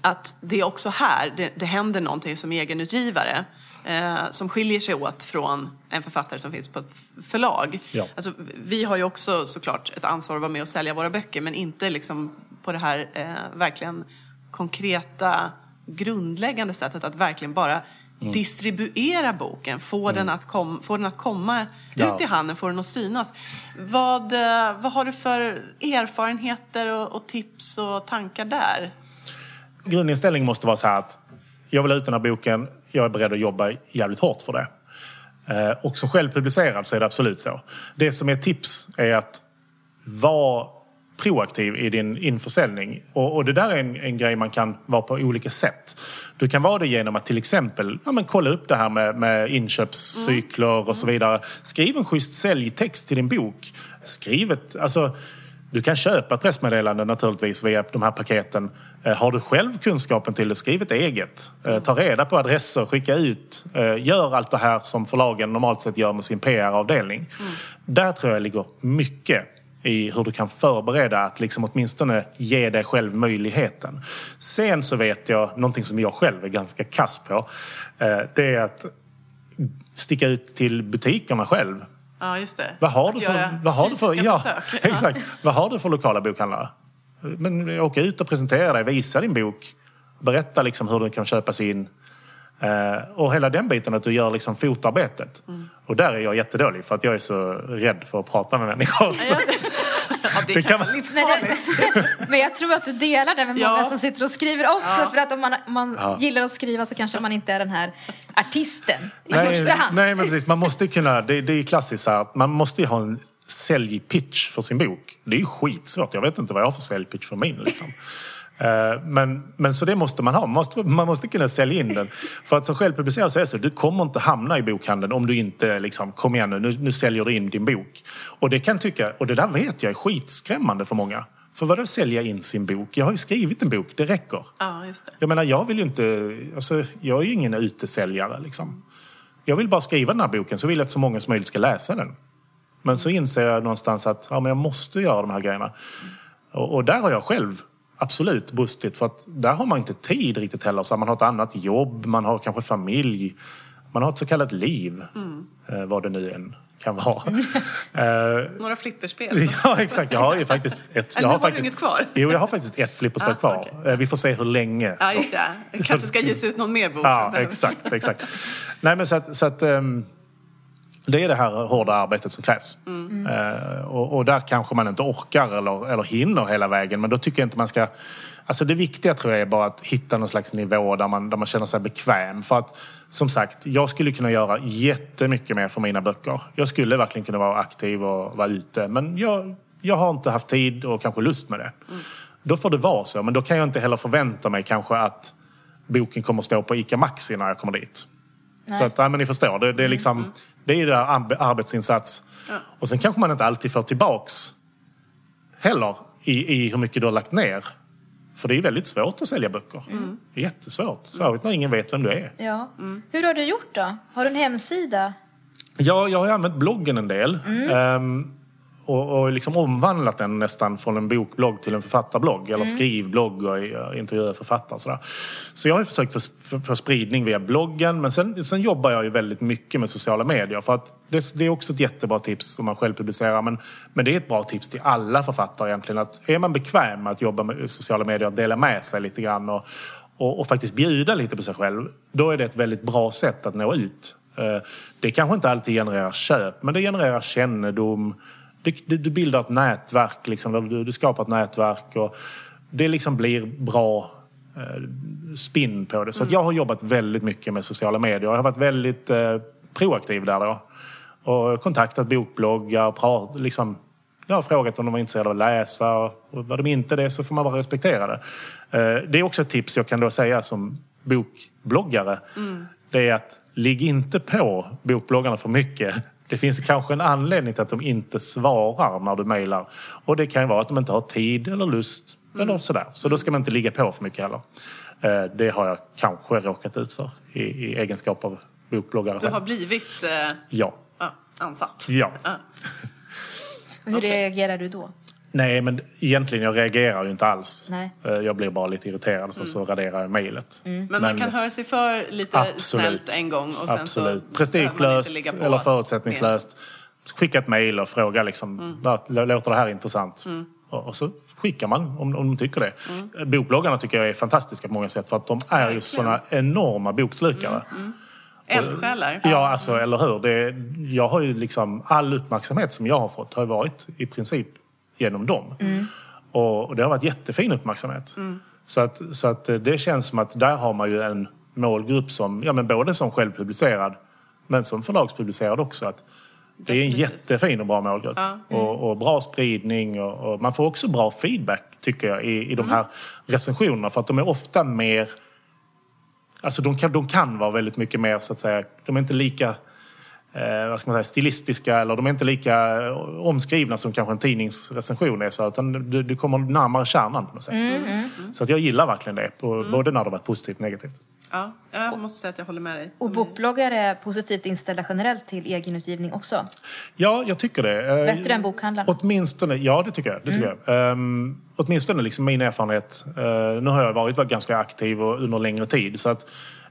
att det är också här det, det händer någonting som egenutgivare. Eh, som skiljer sig åt från en författare som finns på ett förlag. Ja. Alltså, vi har ju också såklart ett ansvar att vara med och sälja våra böcker men inte liksom på det här eh, verkligen konkreta grundläggande sättet att verkligen bara Mm. distribuera boken, få, den att kom, få den att komma Ja. ut i handen, få den att synas. Vad, eh, vad har du för erfarenheter och, och tips och tankar där? Grundinställningen måste vara så här att jag vill ha ut den här boken. Jag är beredd att jobba jävligt hårt för det. Eh, och som så är det absolut så. Det som är tips är att vara proaktiv i din införsäljning. Och, och det där är en, en, grej man kan vara på olika sätt. Du kan vara det genom att till exempel ja, men kolla upp det här med, med inköpscykler mm. och så vidare. Skriv en schysst säljtext till din bok. Skriv ett, alltså, du kan köpa pressmeddelanden naturligtvis via de här paketen. Eh, har du själv kunskapen till det, skriv ett eget. Eh, ta reda på adresser, skicka ut. Eh, gör allt det här som förlagen normalt sett gör med sin PR-avdelning. Mm. Där tror jag ligger mycket i hur du kan förbereda att liksom åtminstone ge dig själv möjligheten. Sen så vet jag, någonting som jag själv är ganska kass på, det är att sticka ut till butikerna själv Ja, just det. Vad har, du för, vad, har du för, ja, *laughs* exakt. vad har du för lokala bokhandlare? Men åka ut och presentera dig, visa din bok. Berätta liksom hur den kan köpas in. Eh, och hela den biten att du gör liksom fotarbetet. Mm. Och där är jag jättedålig för att jag är så rädd för att prata med människor. Ja, det, det kan vara livsfarligt. Men jag tror att du delar det med många ja. som sitter och skriver också. Ja. För att om man, man ja. gillar att skriva så kanske man inte är den här artisten i nej, första hand. Nej, men precis. Man måste kunna, det, det är klassiskt så här, man måste ju ha en säljpitch för sin bok. Det är ju skitsvårt. Jag vet inte vad jag har för säljpitch för min. Liksom. Eh, men, men så det måste man ha. Man måste, man måste kunna sälja in den. För att som självpublicerad så är det så, du kommer inte hamna i bokhandeln om du inte liksom, kom igen nu, nu, nu säljer du in din bok. Och det kan tycka, och det där vet jag är skitskrämmande för många. För vadå sälja in sin bok? Jag har ju skrivit en bok, det räcker. Ja, just det. Jag menar, jag vill ju inte, alltså, jag är ju ingen utesäljare liksom. Jag vill bara skriva den här boken så vill jag att så många som möjligt ska läsa den. Men så inser jag någonstans att ja, men jag måste göra de här grejerna. Och, och där har jag själv absolut brustit. För att där har man inte tid riktigt heller. Så man har ett annat jobb, man har kanske familj. Man har ett så kallat liv. Mm. Eh, vad det nu än kan vara. *laughs* eh, Några flipperspel? *laughs* ja, exakt. Jag har ju faktiskt ett... Jag har, har faktiskt, inget kvar? Jo, jag har faktiskt ett flipperspel ah, kvar. Okay. Eh, vi får se hur länge. Ja, just det. det kanske ska ges ut någon mer bok. ja, exakt, exakt. Nej, men så att... Så att um, det är det här hårda arbetet som krävs. Mm. Uh, och, och, där kanske man inte orkar eller, eller hinner hela vägen. Men då tycker jag inte man ska... Alltså det viktiga tror jag är bara att hitta någon slags nivå där man, där man känner sig bekväm. För att som sagt, jag skulle kunna göra jättemycket mer för mina böcker. Jag skulle verkligen kunna vara aktiv och vara ute. Men jag, jag har inte haft tid och kanske lust med det. Mm. Då får det vara så. Men då kan jag inte heller förvänta mig kanske att boken kommer stå på ICA Maxi när jag kommer dit. Nej. Så att, ja, men ni förstår, det, det är liksom... Mm. Det är ju där arbetsinsats. Ja. Och sen kanske man inte alltid får tillbaks heller i, i hur mycket du har lagt ner. För det är väldigt svårt att sälja böcker. Mm. Det jättesvårt. Särskilt när ingen vet vem du är. Ja. Mm. Hur har du gjort då? Har du en hemsida? Ja, jag har använt bloggen en del. Mm. Um, och, och liksom omvandlat den nästan från en bokblogg till en författarblogg. Eller mm. skrivblogg och intervjuer författare. Och sådär. Så jag har försökt få, för, för spridning via bloggen. Men sen, sen jobbar jag ju väldigt mycket med sociala medier. För att det, det är också ett jättebra tips om man själv publicerar. Men, men det är ett bra tips till alla författare egentligen. Att är man bekväm med att jobba med sociala medier, att dela med sig lite grann och, och, och faktiskt bjuda lite på sig själv. Då är det ett väldigt bra sätt att nå ut. Eh, det kanske inte alltid genererar köp, men det genererar kännedom du, du, du bildar ett nätverk, liksom, du, du, skapar ett nätverk och det liksom blir bra eh, spinn på det. Så mm. jag har jobbat väldigt mycket med sociala medier. Jag har varit väldigt eh, proaktiv där då. Och kontaktat bokbloggar, pra, liksom, jag har frågat om de var intresserade av att läsa. Och var de inte det så får man bara respektera det. Eh, det är också ett tips jag kan då säga som bokbloggare. Mm. Det är att ligg inte på bokbloggarna för mycket. Det finns kanske en anledning till att de inte svarar när du mejlar. Och det kan ju vara att de inte har tid eller lust mm. eller sådär. Så då ska man inte ligga på för mycket heller. Eh, det har jag kanske råkat ut för i, i egenskap av bokbloggare. Du har blivit eh, ja. ansatt? Ja. *laughs* Hur reagerar du då? Nej, men egentligen jag reagerar ju inte alls. Nej. Eh, jag blir bara lite irriterad så, mm. så raderar jag mejlet. Mm. Men, man kan höra sig för lite absolut. snällt en gång och sen absolut. så Prestigelöst eller förutsättningslöst. Skicka ett mejl och fråga liksom, mm. låter det här intressant? Mm. Och, så skickar man om, om de tycker det. Mm. Bokbloggarna tycker jag är fantastiska på många sätt för att de är ju sådana enorma bokslukare. Mm. mm. Eldsjälar. Ja, alltså, eller hur. Det, jag har ju liksom, all uppmärksamhet som jag har fått har varit i princip genom dem. Mm. Och, och, det har varit jättefin uppmärksamhet. Mm. Så, att, så att det känns som att där har man ju en målgrupp som, ja men både som självpublicerad men som förlagspublicerad också. Att det är en jättefin och bra målgrupp. Och, och bra spridning och, och man får också bra feedback tycker jag i, i de här recensionerna för att de är ofta mer Alltså de kan, de kan vara väldigt mycket mer så att säga, de är inte lika eh, vad ska man säga, stilistiska eller de är inte lika eh, omskrivna som kanske en tidningsrecension är. Så, utan du, du kommer närmare kärnan på något sätt. Så att jag gillar verkligen det, på, både när det varit positivt och negativt. Ja, jag måste säga att jag håller med dig. Och bokbloggar är positivt inställda generellt till egenutgivning också. Ja, jag tycker det. Eh, Bättre än bokhandlarna? Åtminstone, ja det tycker jag. Det tycker jag. Um, åtminstone liksom min erfarenhet. Uh, nu har jag varit, varit ganska aktiv och, under längre tid. Så att,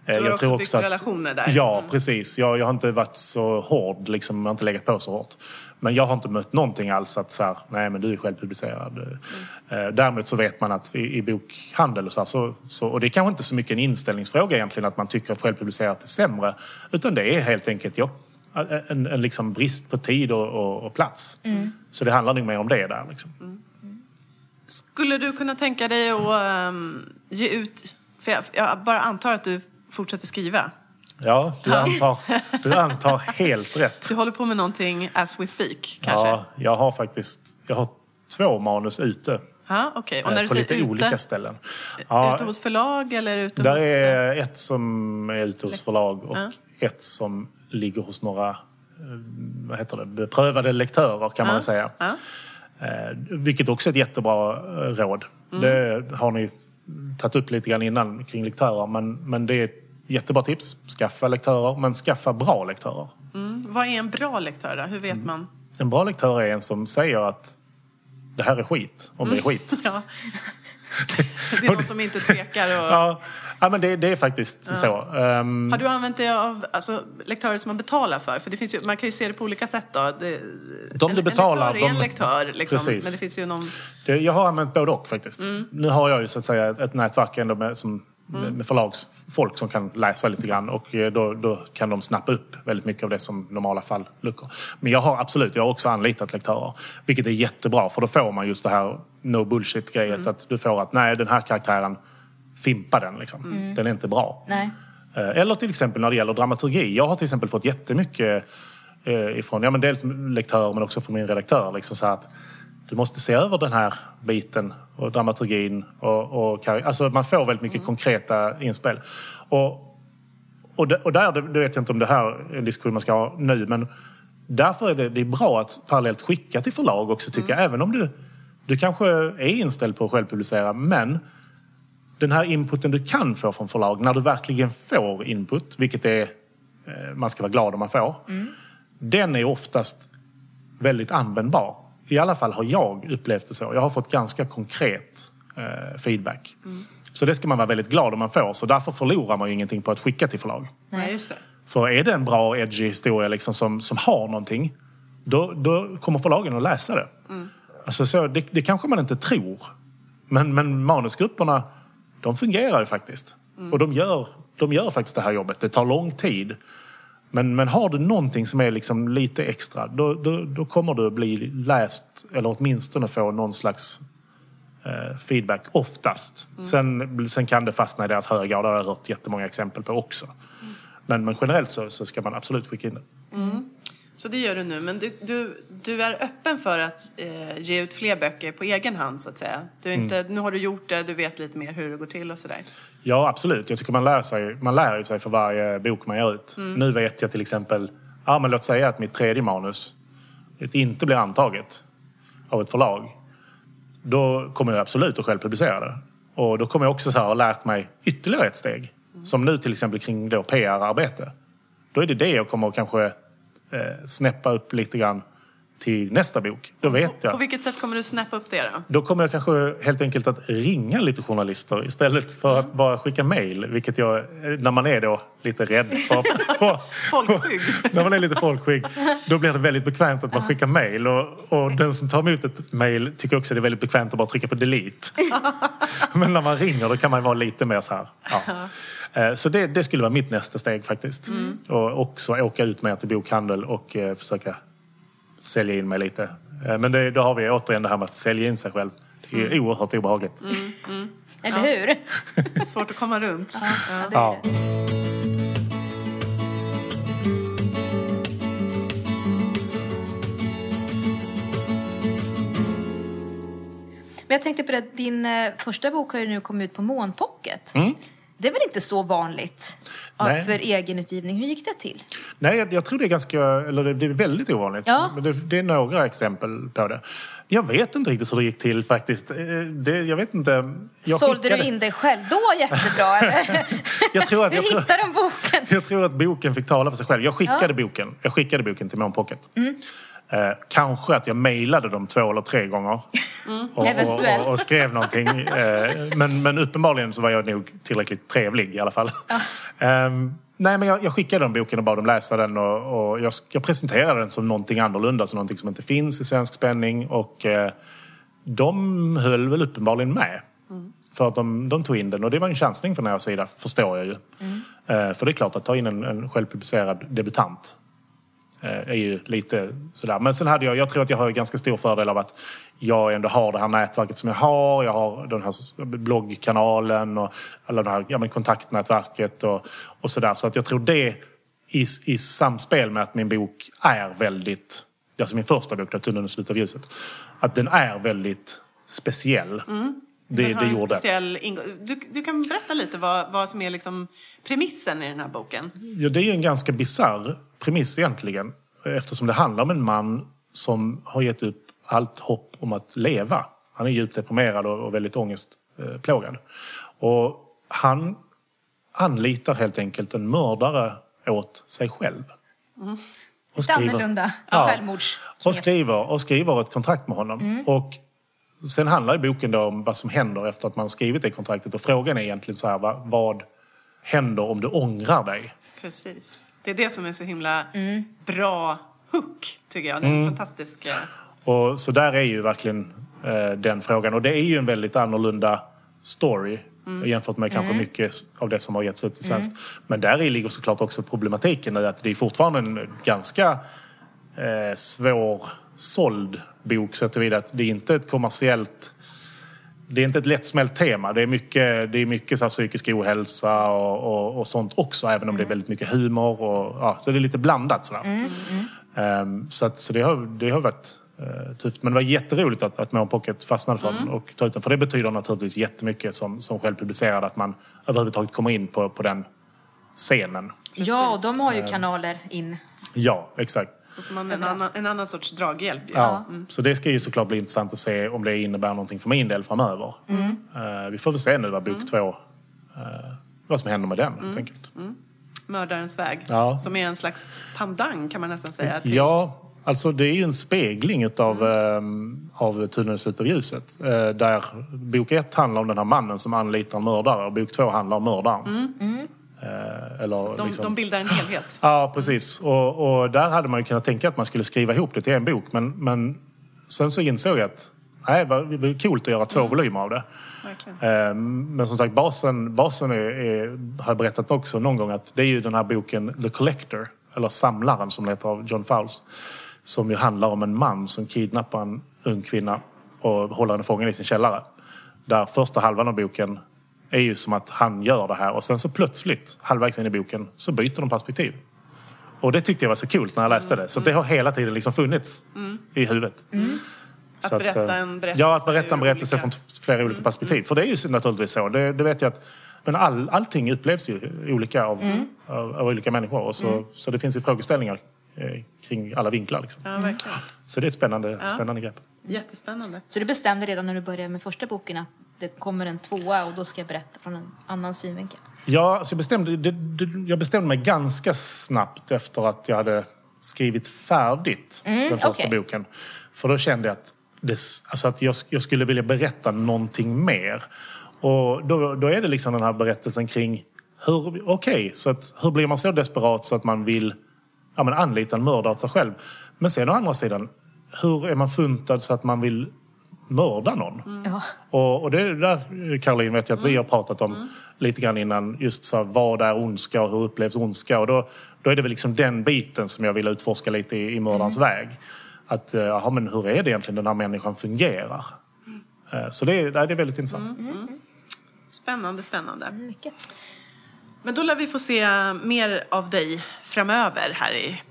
Du har jag också tror byggt att- relationer där. Ja, Mm. precis. Jag, jag har inte varit så hård, liksom, jag har inte legat på så hårt. Men jag har inte mött någonting alls att så här, nej men du är självpublicerad. Mm. Eh, däremot så vet man att i, i bokhandel och så, här, så, så och det är kanske inte så mycket en inställningsfråga egentligen att man tycker att självpublicerat är sämre. Utan det är helt enkelt ja, en, en liksom brist på tid och, och, och plats. Mm. Så det handlar nog mer om det där. Liksom. Skulle du kunna tänka dig att ehm, ge ut... För jag, jag bara antar att du fortsätter skriva. Ja, du antar, du antar helt rätt. Du håller på med någonting as we speak, kanske? Ja, jag har faktiskt jag har två manus ute. Ja, okej. Och eh, när du på lite ute, olika ställen. Ja, ute hos förlag eller ute där hos... är ett som är ute hos förlag och Ja. ett som ligger hos några eh, vad heter det, beprövade lektörer kan man väl säga. Ja. Eh, vilket också är ett jättebra eh, råd. Mm. Det har ni tagit upp lite grann innan kring lektörer men, men det är ett jättebra tips. Skaffa lektörer, men skaffa bra lektörer. Mm. Vad är en bra lektör då? Hur vet Mm. man? En bra lektör är en som säger att det här är skit, om det är skit. *laughs* Ja. *laughs* Det är någon som inte tvekar. Och... Ja, ja men det, det är faktiskt så. Ehm, Har du använt dig av alltså, lektörer som man betalar för? För det finns ju, man kan ju se det på olika sätt då. Det, De du betalar, En lektör är en de- lektör, liksom. Precis. Men det finns ju någon... det, jag har använt både och faktiskt. Mm. Nu har jag ju så att säga ett nätverk ändå med, som, med, med förlagsfolk som kan läsa lite grann och eh, då, då kan de snappa upp väldigt mycket av det som normala fall luckor. Men jag har absolut, jag har också anlitat lektörer. Vilket är jättebra för då får man just det här no bullshit-grejet. Mm. Att du får att nej den här karaktären, fimpa den liksom. Mm. Den är inte bra. Nej. Eh, Eller till exempel när det gäller dramaturgi. Jag har till exempel fått jättemycket eh, ifrån, ja men dels lektörer men också från min redaktör. Liksom så att du måste se över den här biten och dramaturgin. Och, och, alltså man får väldigt mycket konkreta inspel. Och, och, och där, det, vet jag inte om det här är en diskussion man ska ha nu, men därför är det, det är bra att parallellt skicka till förlag också tycker jag. Även om du, du kanske är inställd på att självpublicera, men den här inputen du kan få från förlag, när du verkligen får input, vilket är, eh, man ska vara glad om man får, den är oftast väldigt användbar. I alla fall har jag upplevt det så. Jag har fått ganska konkret eh, feedback. Så det ska man vara väldigt glad om man får. Så därför förlorar man ju ingenting på att skicka till förlag. Nej, just det. För är det en bra edgy historia liksom som, som har någonting, då, då kommer förlagen att läsa det. Alltså så, det. Det kanske man inte tror. Men, men manusgrupperna, de fungerar ju faktiskt. Och de gör, de gör faktiskt det här jobbet. Det tar lång tid. Men, men har du någonting som är liksom lite extra, då, då, då kommer du bli läst eller åtminstone få någon slags eh, feedback oftast. Sen, sen kan det fastna i deras högar och det har jag hört jättemånga exempel på också. Men, men generellt så, så ska man absolut skicka in det. Så det gör du nu. Men du, du, du är öppen för att eh, ge ut fler böcker på egen hand, så att säga. Du Mm. inte, Nu har du gjort det, du vet lite mer hur det går till och sådär. Ja, absolut. Jag tycker man lär, sig, man lär sig för varje bok man ger ut. Nu vet jag till exempel, ja men låt säga att mitt tredje manus inte blir antaget av ett förlag. Då kommer jag absolut att själv publicera det. Och då kommer jag också så här ha lärt mig ytterligare ett steg. Som nu till exempel kring då PR-arbete. Då är det det jag kommer att kanske eh, snäppa upp lite grann till nästa bok. Då vet jag. På vilket sätt kommer du snappa upp det då? Då kommer jag kanske helt enkelt att ringa lite journalister istället för att bara skicka mejl. Vilket jag, när man är då lite rädd för... *laughs* Folkskygg. när man är lite folkskygg. Då blir det väldigt bekvämt att man skickar mejl. Och, och den som tar emot ett mejl tycker också det är väldigt bekvämt att bara trycka på delete. *laughs* Men när man ringer då kan man vara lite mer så här. Ja. Eh, Så det, det skulle vara mitt nästa steg faktiskt. Och också åka ut mer till bokhandel och eh, försöka sälja in mig lite. Eh, Men det, då har vi återigen det här med att sälja in sig själv. Det Det är oerhört obehagligt. *laughs* Eller hur? *laughs* Svårt att komma runt. Ja, det är Ja. det. Men jag tänkte på det, din eh, första bok har ju nu kommit ut på Månpocket. Det är väl inte så vanligt Nej. för egenutgivning? Hur gick det till? Nej, jag, jag tror det är ganska, eller det, det är väldigt ovanligt. Ja. Men det, det är några exempel på det. Jag vet inte riktigt hur det gick till faktiskt. Eh, Det, jag vet inte. Jag Sålde skickade- du in dig själv då jättebra eller? *laughs* Jag tror att, *laughs* Hur hittade de boken? jag tror att boken fick tala för sig själv. Jag skickade Ja. Mm. boken. Jag skickade boken till Mån Pocket. Eh, kanske att jag mejlade dem två eller tre gånger. Och, och, Eventuellt. och, och skrev någonting. *laughs* Eh, men, men uppenbarligen så var jag nog tillräckligt trevlig i alla fall. Ehm, nej, men jag, jag skickade dem boken och bad dem läsa den. Och, och jag, jag presenterade den som någonting annorlunda, som någonting som inte finns i svensk spänning. Och eh, de höll väl uppenbarligen med. För att de, de tog in den och det var en chansning från deras sida, förstår jag ju. Eh, för det är klart att ta in en, en självpublicerad debutant eh, är ju lite sådär. Men sen hade jag, jag tror att jag har ganska stor fördel av att jag ändå har det här nätverket som jag har. Jag har den här bloggkanalen och alla det här ja, men kontaktnätverket och, och sådär. Så att jag tror det i, i samspel med att min bok är väldigt, alltså min första bok, då, Tunneln i slutet av ljuset, att den är väldigt speciell. Det, har det en gjorde. speciell du, du kan berätta lite vad, vad som är liksom premissen i den här boken. Ja, det är ju en ganska bisarr premiss egentligen. Eftersom det handlar om en man som har gett upp allt hopp om att leva. Han är djupt deprimerad och, väldigt ångestplågad. Och han anlitar helt enkelt en mördare åt sig själv. Och Lite annorlunda Ja. och skriver, och skriver ett kontrakt med honom. Och sen handlar ju boken då om vad som händer efter att man skrivit det kontraktet. Och frågan är egentligen så här, vad, vad händer om du ångrar dig? Precis. Det är det som är så himla bra hook, tycker jag. Det är en fantastisk... eh, Och så där är ju verkligen eh, den frågan. Och det är ju en väldigt annorlunda story jämfört med kanske mycket av det som har getts ut i svenskt. Men där i ligger såklart också problematiken i att det är fortfarande en ganska eh, svårsåld bok så tillvida att det är inte ett kommersiellt det är inte ett lättsmält tema. Det är mycket, det är mycket så här psykisk ohälsa och, och, och sånt också, även om det är väldigt mycket humor. Och, ja, så det är lite blandat sådär. Ehm, så att, så det, har, det har varit eh, tufft. Men det var jätteroligt att, att Mån Pocket fastnade för den och tog ut den. För det betyder naturligtvis jättemycket som, som självpublicerad att man överhuvudtaget kommer in på, på den scenen. Ja, och de har ju kanaler in. Ja, exakt. Då får man en annan, en annan sorts draghjälp. Ja. Så det ska ju såklart bli intressant att se om det innebär någonting för min del framöver. Eh, vi får väl se nu vad bok två, eh, vad som händer med den helt enkelt. Mördarens väg. Ja. Som är en slags pandang kan man nästan säga. till- Ja, alltså det är ju en spegling utav, mm. av Tunneln slutet av ljuset. Eh, där bok ett handlar om den här mannen som anlitar en mördare och bok två handlar om mördaren. Eh, eller De, liksom- de bildar en helhet. Ja, precis. Och, och där hade man ju kunnat tänka att man skulle skriva ihop det till en bok. Men, men sen så insåg jag att nej, det var coolt att göra två volymer av det. Verkligen. Eh, Men som sagt, basen, basen är, är, har jag berättat också någon gång att det är ju den här boken The Collector, eller Samlaren som den heter av John Fowles. Som ju handlar om en man som kidnappar en ung kvinna och håller henne fången i sin källare. Där första halvan av boken är ju som att han gör det här och sen så plötsligt, halvvägs in i boken, så byter de perspektiv. Och det tyckte jag var så kul när jag läste det. Så det har hela tiden liksom funnits i huvudet. Att Så berätta eh, en berättelse Ja, att berätta en berättelse olika- Mm. från flera olika perspektiv. För det är ju naturligtvis så. Det, det vet jag att men all, allting upplevs ju olika av, Mm. av, av olika människor. Och så, så det finns ju frågeställningar eh, kring alla vinklar. Liksom. Ja. Så det är ett spännande, spännande grepp. Jättespännande. Så du bestämde redan när du började med första boken att det kommer en tvåa och då ska jag berätta från en annan synvinkel? Ja, alltså jag, bestämde, det, det, jag bestämde mig ganska snabbt efter att jag hade skrivit färdigt den första okej. boken. För då kände jag att, det, alltså att jag, jag skulle vilja berätta någonting mer. Och då, då är det liksom den här berättelsen kring hur, okej, så att hur blir man så desperat så att man vill ja, men anlita en mördare åt sig själv? Men sen å andra sidan, hur är man funtad så att man vill mörda någon? Ja. Och, och det där, Caroline, vet jag att vi har pratat om lite grann innan. Just så här, vad är ondska och hur upplevs ondska? Och då, då är det väl liksom den biten som jag vill utforska lite i, i mördarens väg. Att, eh, jaha, men hur är det egentligen den här människan fungerar? Eh, Så det är, det är väldigt intressant. Spännande, spännande. Mycket. Men då lär vi få se mer av dig framöver här i,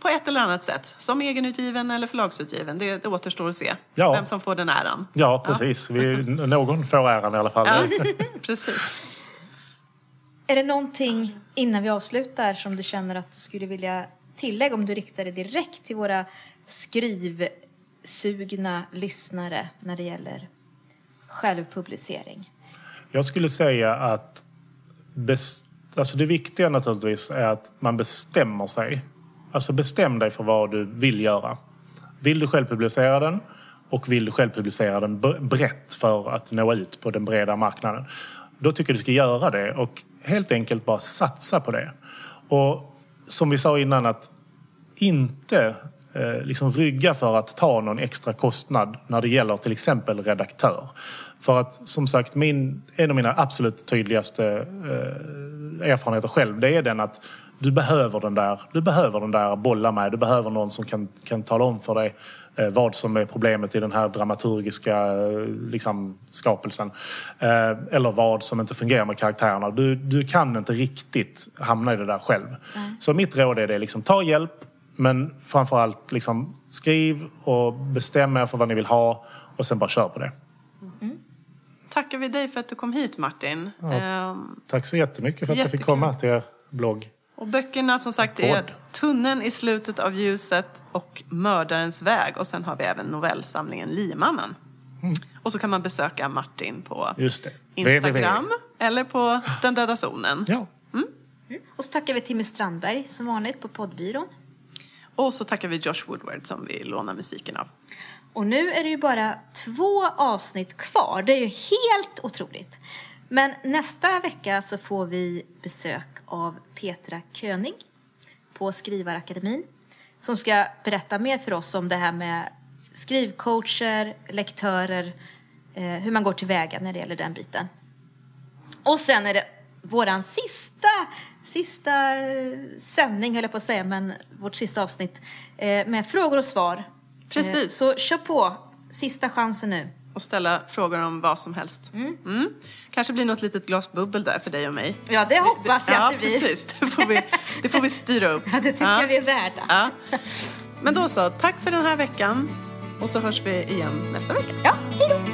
på- ett eller annat sätt. Som egenutgiven eller förlagsutgiven. Det, det återstår att se. Ja. Vem som får den äran. Ja, precis. Vi, någon får äran i alla fall. Ja, *laughs* precis. Är det någonting innan vi avslutar som du känner att du skulle vilja tillägga om du riktar det direkt till våra skrivsugna lyssnare när det gäller självpublicering? Jag skulle säga att best, alltså det viktiga naturligtvis är att man bestämmer sig. Alltså bestäm dig för vad du vill göra. Vill du självpublicera den och vill du självpublicera den brett för att nå ut på den breda marknaden. Då tycker jag du ska göra det och helt enkelt bara satsa på det. Och som vi sa innan att inte liksom rygga för att ta någon extra kostnad när det gäller till exempel redaktör. För att som sagt, min, en av mina absolut tydligaste eh, erfarenheter själv, det är den att du behöver den där, du behöver den där bolla med. Du behöver någon som kan, kan tala om för dig eh, vad som är problemet i den här dramaturgiska eh, liksom, skapelsen. Eh, eller vad som inte fungerar med karaktärerna. Du, du kan inte riktigt hamna i det där själv. Så mitt råd är det liksom, ta hjälp men framförallt liksom, skriv och bestäm er för vad ni vill ha och sen bara kör på det. Tackar vi dig för att du kom hit Martin. Ehm, Tack så jättemycket för att jag fick Jättekul. komma till er blogg. och böckerna som sagt är. Tunneln i slutet av ljuset och Mördarens väg. Och sen har vi även novellsamlingen Liemannen. Och så kan man besöka Martin på. Instagram www. eller på Den döda zonen. Ja. Och så tackar vi Timmy Strandberg som vanligt på poddbyrån. Och så tackar vi Josh Woodward som vi lånar musiken av. Och nu är det ju bara två avsnitt kvar. Det är ju helt otroligt. Men nästa vecka så får vi besök av Petra König på Skrivarakademin som ska berätta mer för oss om det här med skrivcoacher, lektörer, eh, hur man går tillväga när det gäller den biten. Och sen är det våran sista, sista eh, sändning, höll jag på att säga, men vårt sista avsnitt eh, med frågor och svar. Precis. Eh, Så kör på, sista chansen nu. Och ställa frågor om vad som helst. Mm. Kanske blir något litet glas bubbel där för dig och mig. Ja, det hoppas jag ja, att det blir. precis. Det får, vi, det får vi styra upp. *laughs* Ja, det tycker jag vi är värda. Ja. Men då så, tack för den här veckan. Och så hörs vi igen nästa vecka. Ja, hej då!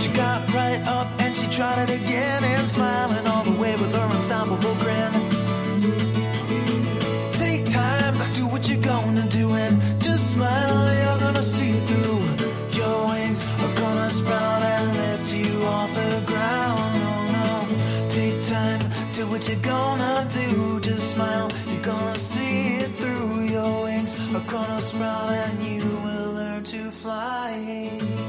She got right up and she tried it again and smiling all the way with her unstoppable grin. Take time, do what you're gonna do and just smile. You're gonna see it through. Your wings are gonna sprout and lift you off the ground. Oh no, take time, do what you're gonna do. Just smile, you're gonna see it through. Your wings are gonna sprout and you will learn to fly.